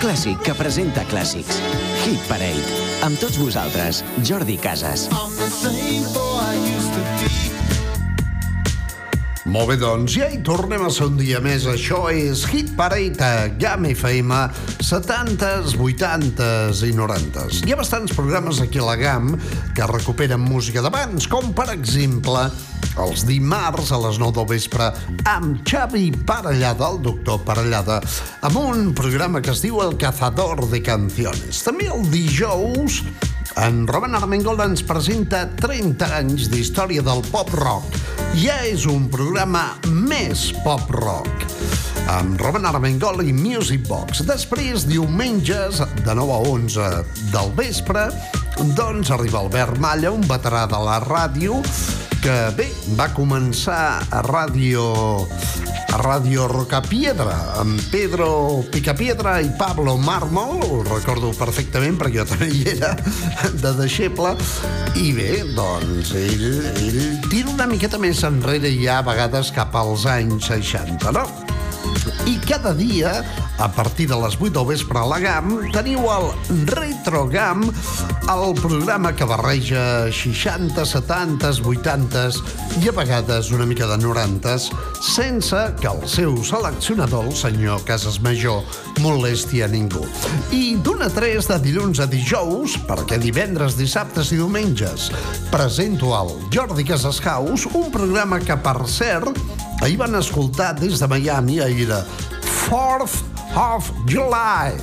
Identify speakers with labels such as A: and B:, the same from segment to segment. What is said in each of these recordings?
A: Clàssic que presenta clàssics. Hit Parade. Amb tots vosaltres, Jordi Casas.
B: I'm the same boy I used to be.
C: Molt bé, doncs, ja hi tornem a ser un dia més. Això és Hit Parade a GAM FM, 70s, 80s i 90s. Hi ha bastants programes aquí a la GAM que recuperen música d'abans, com per exemple els dimarts a les 9 del vespre amb Xavi Parellada, el doctor Parellada, amb un programa que es diu El Cazador de Canciones. També el dijous en Robin Armengol ens presenta 30 anys d'història del pop-rock. Ja és un programa més pop-rock amb Robin Armengol i Music Box. Després, diumenges, de 9 a 11 del vespre, doncs arriba Albert Malla, un veterà de la ràdio, que bé, va començar a ràdio a Ràdio Rocapiedra, amb Pedro Picapiedra i Pablo Mármol, ho recordo perfectament perquè jo també hi era, de deixeble, i bé, doncs, ell, ell tira una miqueta més enrere ja a vegades cap als anys 60, no? I cada dia, a partir de les 8 del vespre a la GAM, teniu el Retro GAM, el programa que barreja 60, 70, 80s i a vegades una mica de 90s, sense que el seu seleccionador, el senyor Casas Major, molesti a ningú. I d'una a 3 de dilluns a dijous, perquè divendres, dissabtes i diumenges presento al Jordi Casas House, un programa que, per cert, ahir van escoltar des de Miami, ahir era 4th of July.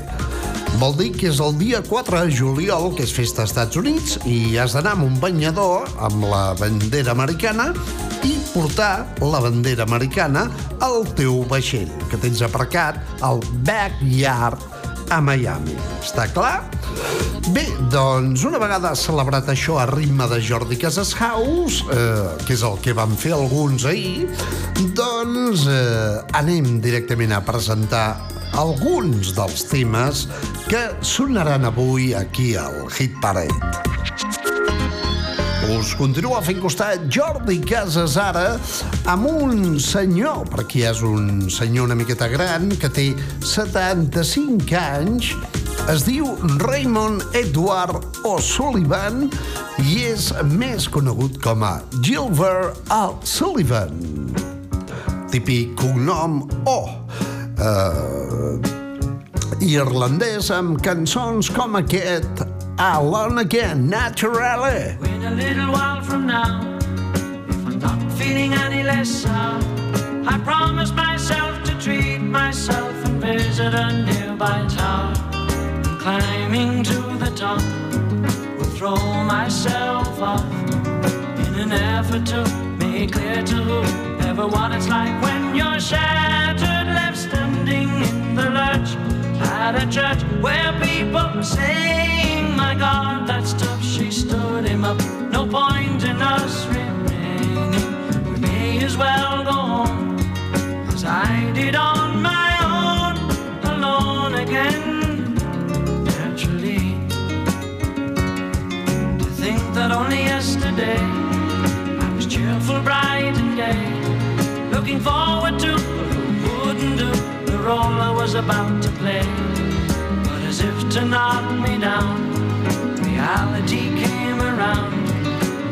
C: Vol dir que és el dia 4 de juliol, que és festa als Estats Units, i has d'anar amb un banyador amb la bandera americana i portar la bandera americana al teu vaixell, que tens aparcat al backyard a Miami. Està clar? Bé, doncs, una vegada celebrat això a ritme de Jordi Casas House, eh, que és el que van fer alguns ahir, doncs eh, anem directament a presentar alguns dels temes que sonaran avui aquí al Hit Parade. Us continua fent costat Jordi Casas ara amb un senyor, perquè és un senyor una miqueta gran que té 75 anys, es diu Raymond Edward O'Sullivan i és més conegut com a Gilbert O'Sullivan. Típic cognom O. Uh, irlandès amb cançons com aquest Alone Again, Naturally.
D: In a little while from now, if I'm not feeling any less sour, I promise myself to treat myself and visit a nearby tower. Climbing to the top, will throw myself off in an effort to make clear to whoever what it's like when you're shattered, left standing in the lurch at a church where people saying, my God, that stuff, she stood him up. No point in us remaining. We may as well go on as I did on my own, alone again. Naturally, to think that only yesterday I was cheerful, bright, and gay, looking forward to wouldn't do the role I was about to play. But as if to knock me down reality came around.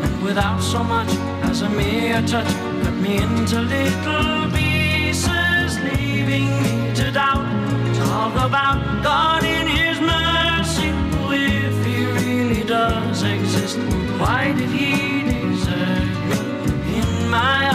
D: And without so much as a mere touch cut me into little pieces leaving me to doubt. Talk about God in his mercy if he really does exist. Why did he desert me in my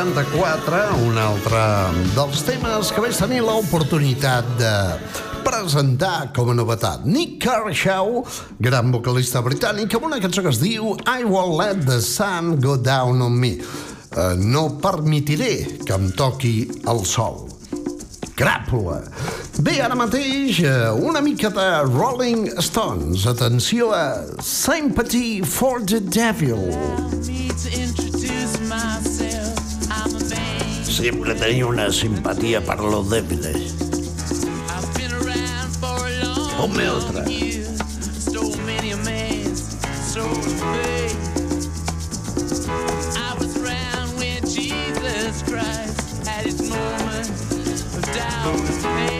C: 64, un altre dels temes que vaig tenir l'oportunitat de presentar com a novetat. Nick Kershaw, gran vocalista britànic, amb una cançó que es diu I Won't Let the Sun Go Down on Me. Eh, no permitiré que em toqui el sol. Cràpula. Bé, ara mateix, eh, una mica de Rolling Stones. Atenció a Sympathy for the Devil. Yeah. siempre he tenido una simpatía para los débiles. Ponme otra.
E: Christ at his moment of doubt and
A: pain.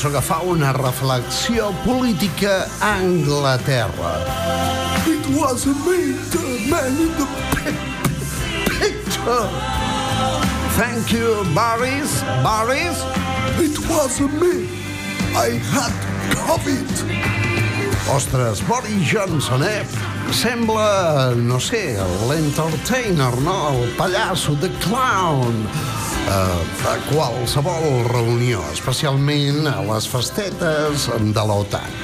C: Cançó que fa una reflexió política a Anglaterra. It wasn't me, the man in the pi- picture. Thank you, Boris. Boris? It wasn't me. I had COVID. Ostres, Boris Johnson, eh? Sembla, no sé, l'entertainer, no? El pallasso, the clown. Uh, a qualsevol reunió, especialment a les festetes de l'OTAN.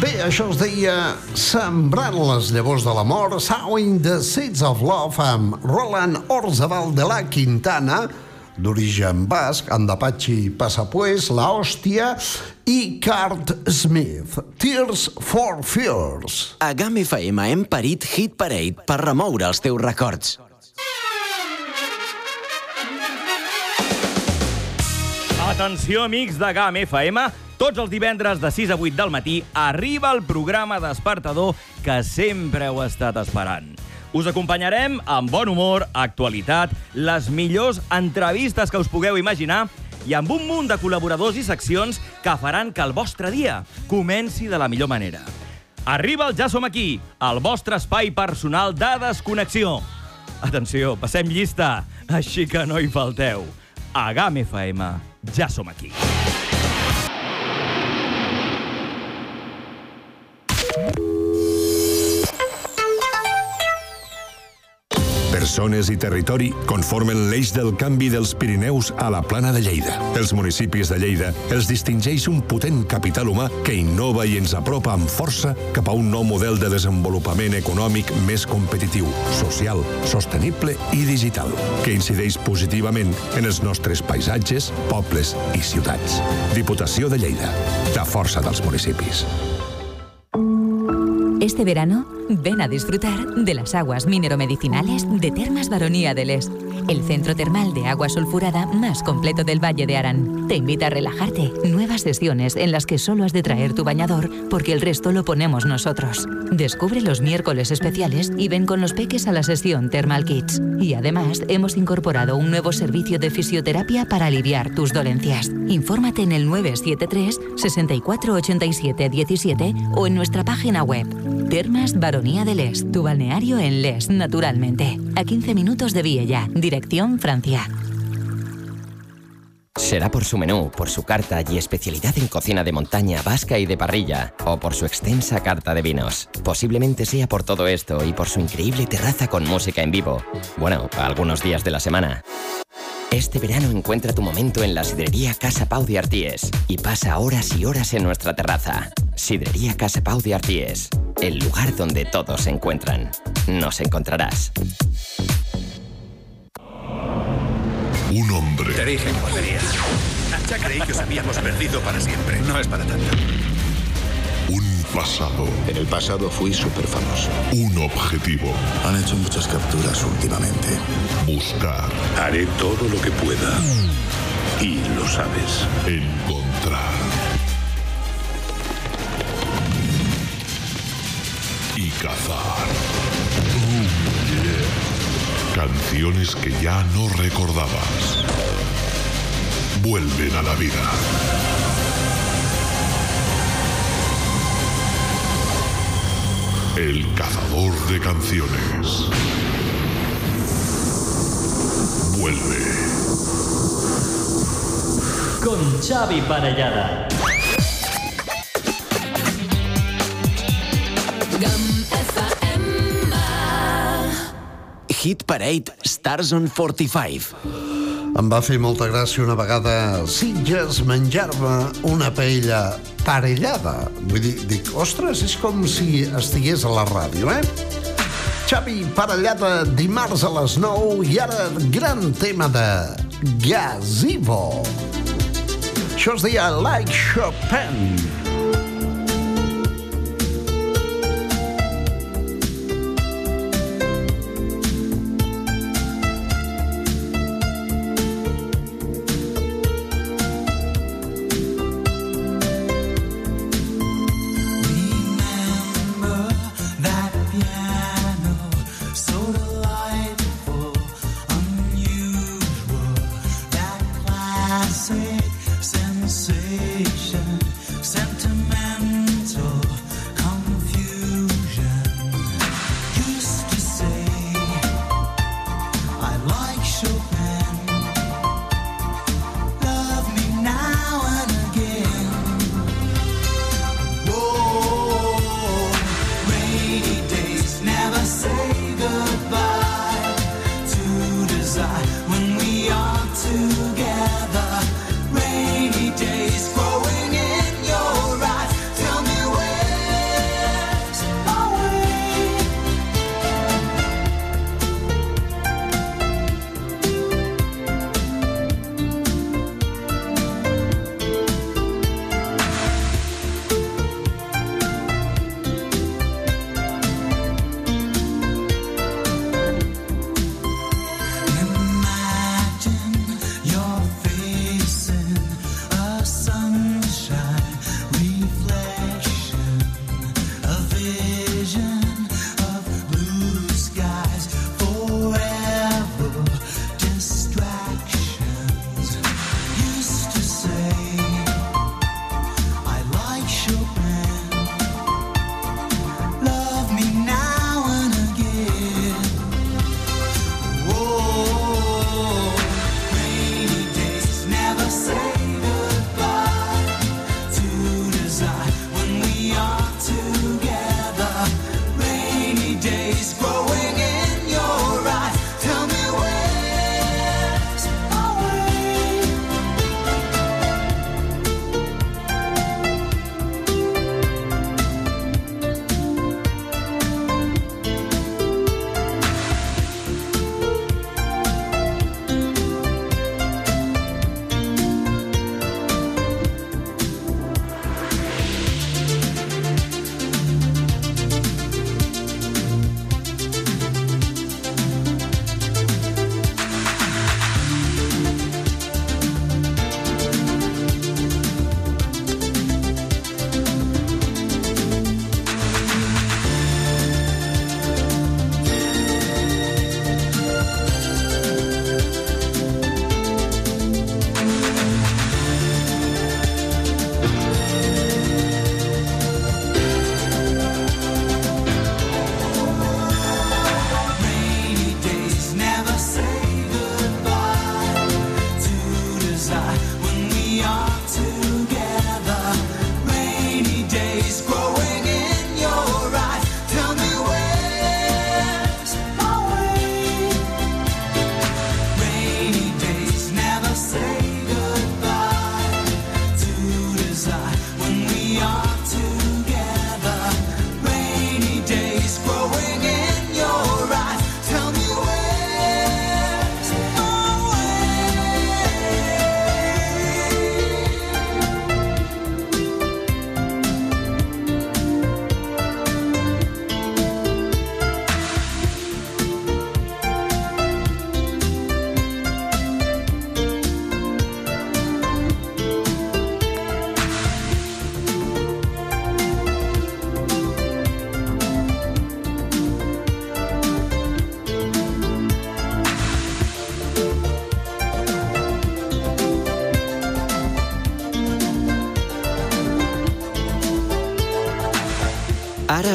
C: Bé, això es deia Sembrant les llavors de l'amor, Sowing the Seeds of Love amb Roland Orzabal de la Quintana, d'origen basc, Andapachi Passapues, La Hòstia i Cart Smith, Tears for Fears.
A: A GAM FM hem parit Hit Parade per remoure els teus records.
F: Atenció, amics de GAM FM. Tots els divendres de 6 a 8 del matí arriba el programa despertador que sempre heu estat esperant. Us acompanyarem amb bon humor, actualitat, les millors entrevistes que us pugueu imaginar i amb un munt de col·laboradors i seccions que faran que el vostre dia comenci de la millor manera. Arriba el Ja som aquí, el vostre espai personal de desconnexió. Atenció, passem llista, així que no hi falteu. A GAM FM, ja som aquí.
G: Persones i territori conformen l'eix del canvi dels Pirineus a la plana de Lleida. Els municipis de Lleida els distingeix un potent capital humà que innova i ens apropa amb força cap a un nou model de desenvolupament econòmic més competitiu, social, sostenible i digital, que incideix positivament en els nostres paisatges, pobles i ciutats. Diputació de Lleida. La força dels municipis.
H: Este verano, ven a disfrutar de las aguas mineromedicinales de Termas Baronía del Est, el centro termal de agua sulfurada más completo del Valle de Arán. Te invita a relajarte. Nuevas sesiones en las que solo has de traer tu bañador porque el resto lo ponemos nosotros. Descubre los miércoles especiales y ven con los peques a la sesión Thermal Kids. Y además hemos incorporado un nuevo servicio de fisioterapia para aliviar tus dolencias. Infórmate en el 973 64 87 17 o en nuestra página web. Termas Baronía del Est, tu balneario en Les, naturalmente. A 15 minutos de Viella, dirección Francia.
I: Será por su menú, por su carta y especialidad en cocina de montaña, vasca y de parrilla, o por su extensa carta de vinos. Posiblemente sea por todo esto y por su increíble terraza con música en vivo. Bueno, algunos días de la semana. Este verano encuentra tu momento en la sidrería Casa Pau de Arties y pasa horas y horas en nuestra terraza. Sidrería Casa Pau de Arties, el lugar donde todos se encuentran. Nos encontrarás.
J: Un hombre.
K: Te dije que. Ya creí que os habíamos perdido para siempre. No es para tanto.
J: Un pasado.
K: En el pasado fui súper famoso.
J: Un objetivo.
K: Han hecho muchas capturas últimamente.
J: Buscar.
K: Haré todo lo que pueda. Y lo sabes.
J: Encontrar. Y cazar. Oh, yeah. Canciones que ya no recordabas. Vuelven a la vida. El cazador de canciones. Vuelve.
L: Con Xavi Parellada.
A: Hit Parade Stars on 45.
C: Em va fer molta gràcia una vegada Sitges menjar-me una paella parellada. Vull dir, dic, ostres, és com si estigués a la ràdio, eh? Xavi Parellada, dimarts a les 9 i ara gran tema de Gazebo. Això es deia Like Chopin.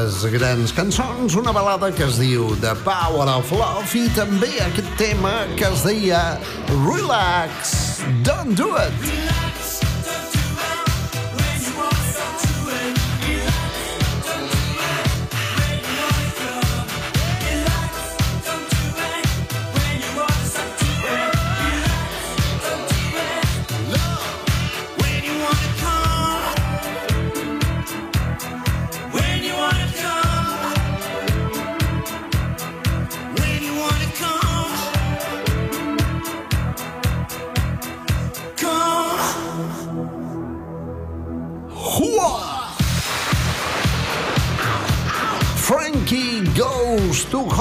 C: Dues grans cançons, una balada que es diu The Power of Love i també aquest tema que es deia Relax, Don't Do It.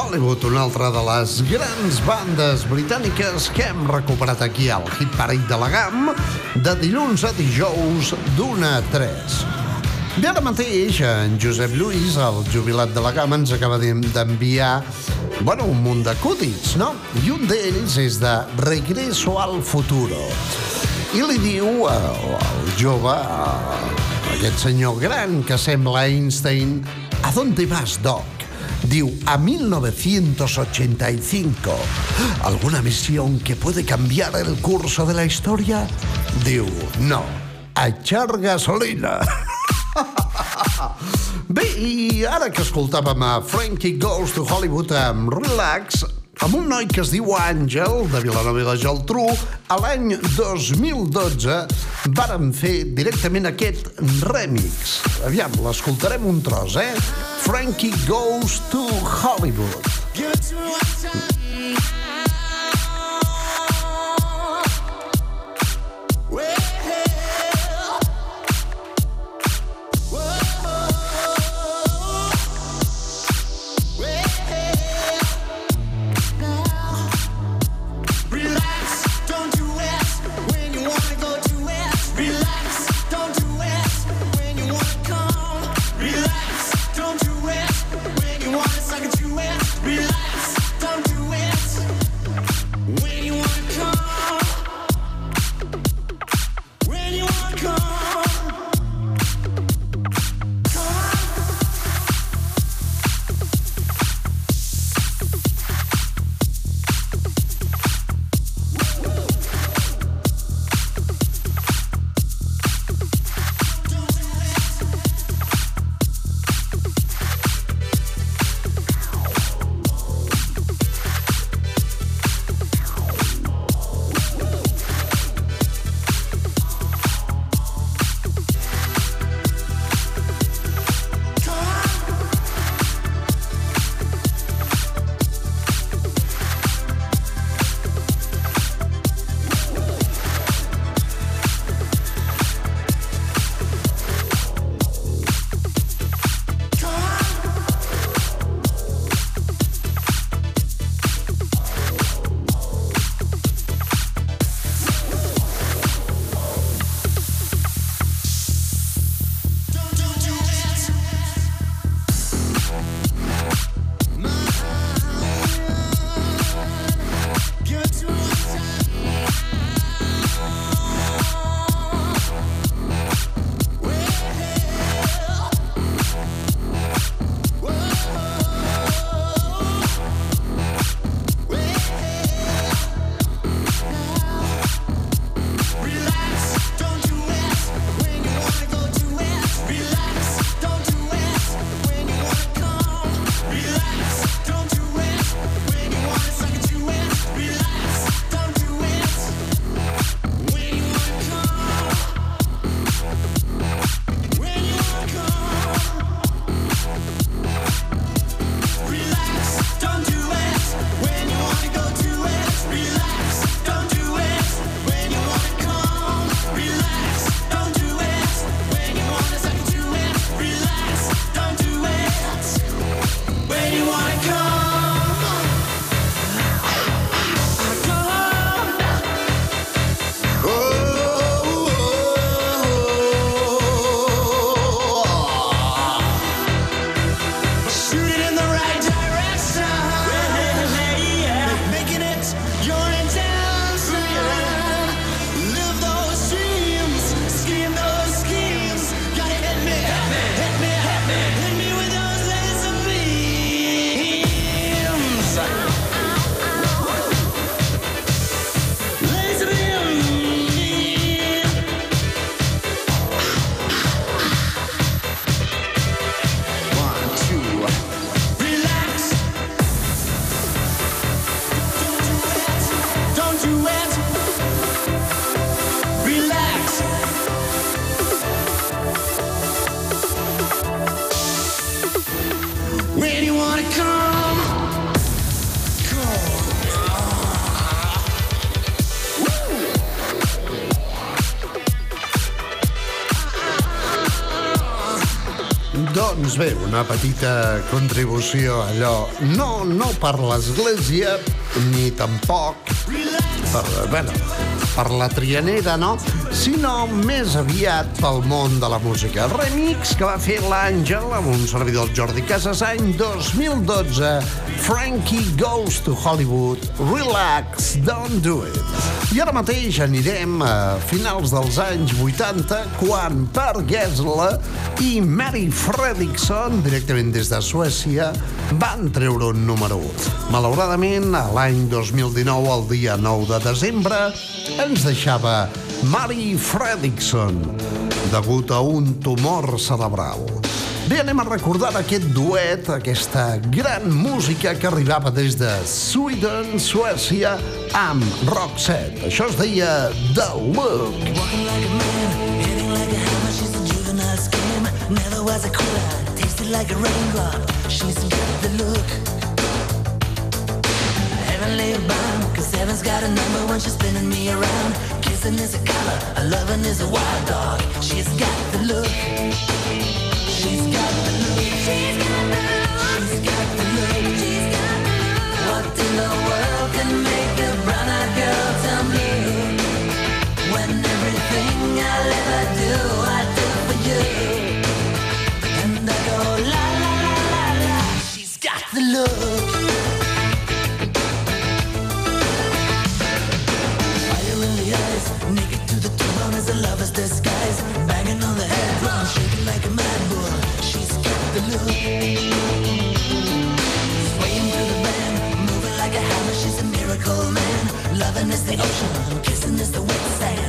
C: Hollywood, una altra de les grans bandes britàniques que hem recuperat aquí al Hit Parade de la GAM de dilluns a dijous d'una a 3. I ara mateix en Josep Lluís, el jubilat de la GAM, ens acaba d'en- d'enviar bueno, un munt d'acudits, no? I un d'ells és de Regreso al Futuro. I li diu al jove, a aquest senyor gran que sembla Einstein, ¿a dónde vas, Doc? Diu, a 1985. ¿Alguna misión que puede cambiar el curso de la historia? Diu, no, a echar gasolina. Bé, i ara que escoltàvem a Frankie Goes to Hollywood amb Relax, amb un noi que es diu Àngel, de Vilanova i la Geltrú, a l'any 2012 varen fer directament aquest remix. Aviam, l'escoltarem un tros, eh? Frankie Goes to Hollywood. Una petita contribució allò, no, no per l'Església, ni tampoc per, bueno, per la trianera, no? Sinó més aviat pel món de la música. Remix que va fer l'Àngel amb un servidor Jordi Casas any 2012. Frankie Goes to Hollywood, Relax, Don't Do It. I ara mateix anirem a finals dels anys 80 quan Per Gessle i Mary Fredriksson, directament des de Suècia, van treure un número 1. Malauradament, a l'any 2019, el dia 9 de desembre, ens deixava Mary Fredriksson, degut a un tumor cerebral. Bé, anem a recordar aquest duet, aquesta gran música que arribava des de Sweden, Suècia, amb Roxette. Això es deia The Look.
M: She's was a quitter. Tasted like a raindrop, she's got the look. Heavenly bound, cause heaven's got a number when she's spinning me around. Kissing is a color, a loving is a wild dog. She's got the look. She's got the look. She's got the look. She's got the look. She's got the look. What in the world can make Fire in the eyes, naked to the as a lover's disguise. Banging on the head drum, shaking like a mad bull. She's got the look. The band, moving like a hammer. She's a miracle man. The ocean, kissing is the wet sand.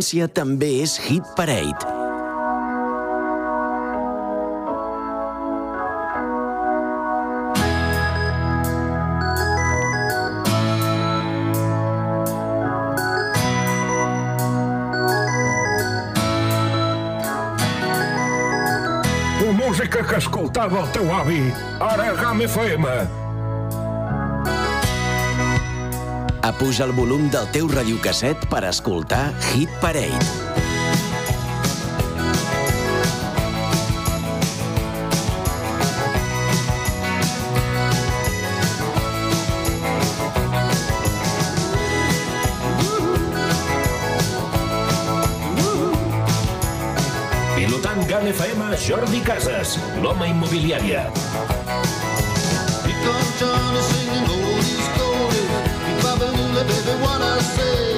A: Audiència també és Hit Parade.
N: Música que escoltava el teu avi, ara GAM FM.
A: Apuja el volum del teu radiocasset per escoltar Hit Parade.
O: FM, Jordi Casas, l'home immobiliària.
P: You come to if you i see.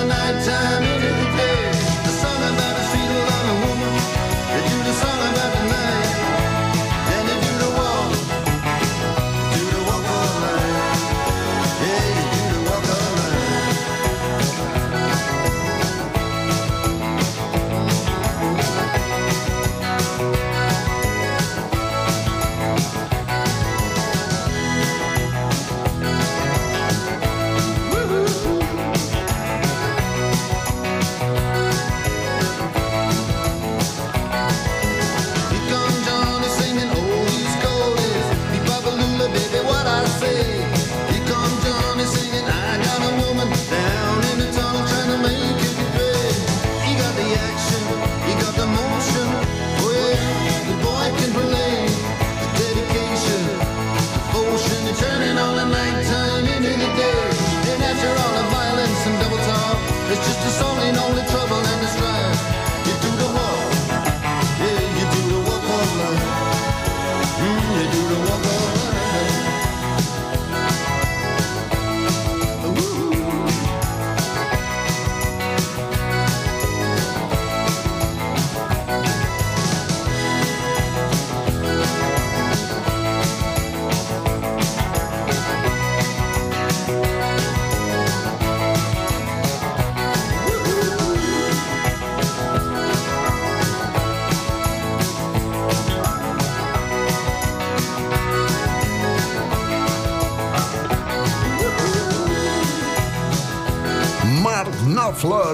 P: the nighttime.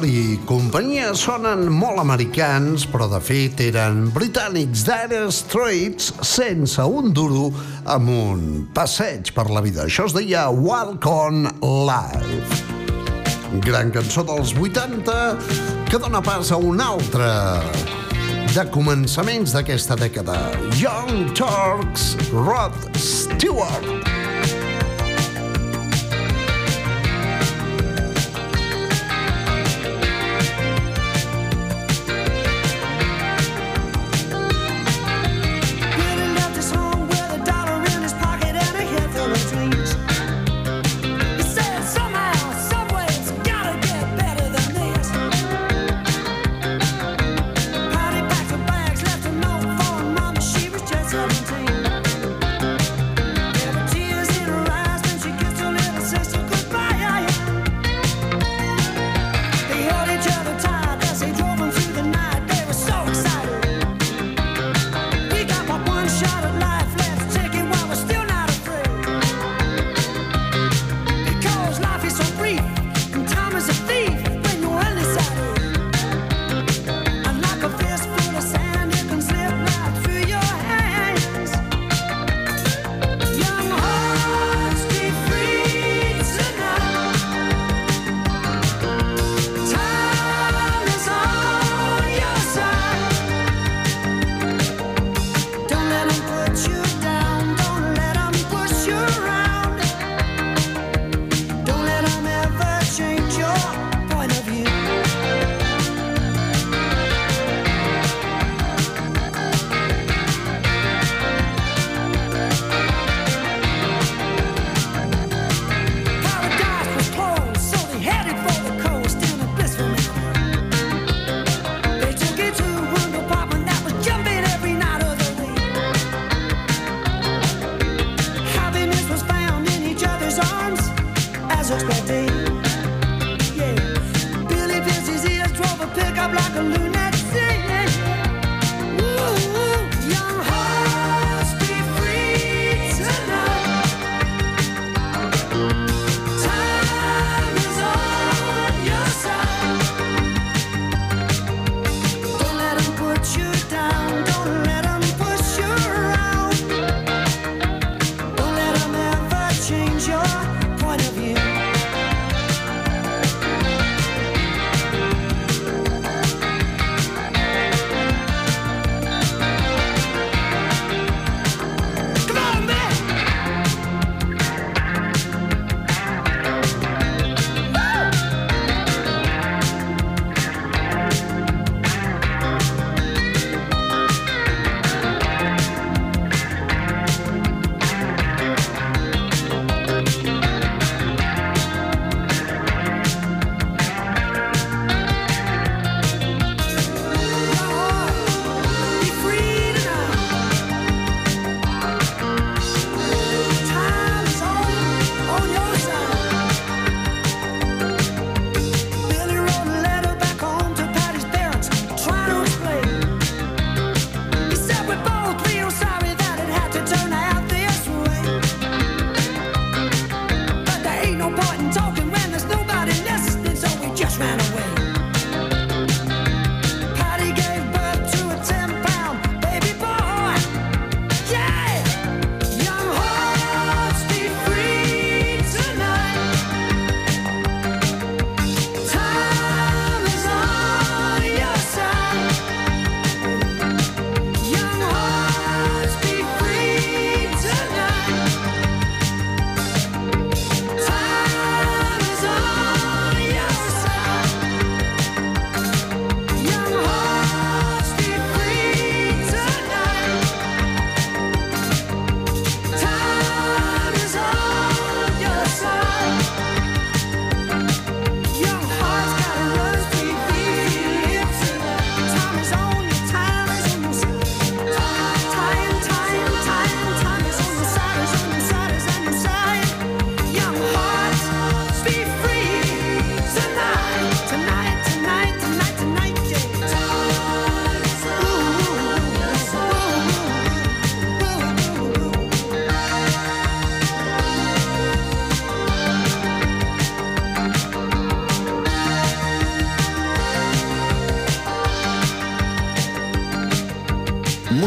C: i companyia sonen molt americans, però de fet eren britànics d'Aire Straits sense un duro amb un passeig per la vida. Això es deia Walk On Life. Gran cançó dels 80 que dona pas a una altra de començaments d'aquesta dècada. Young Turks, Rod Stewart.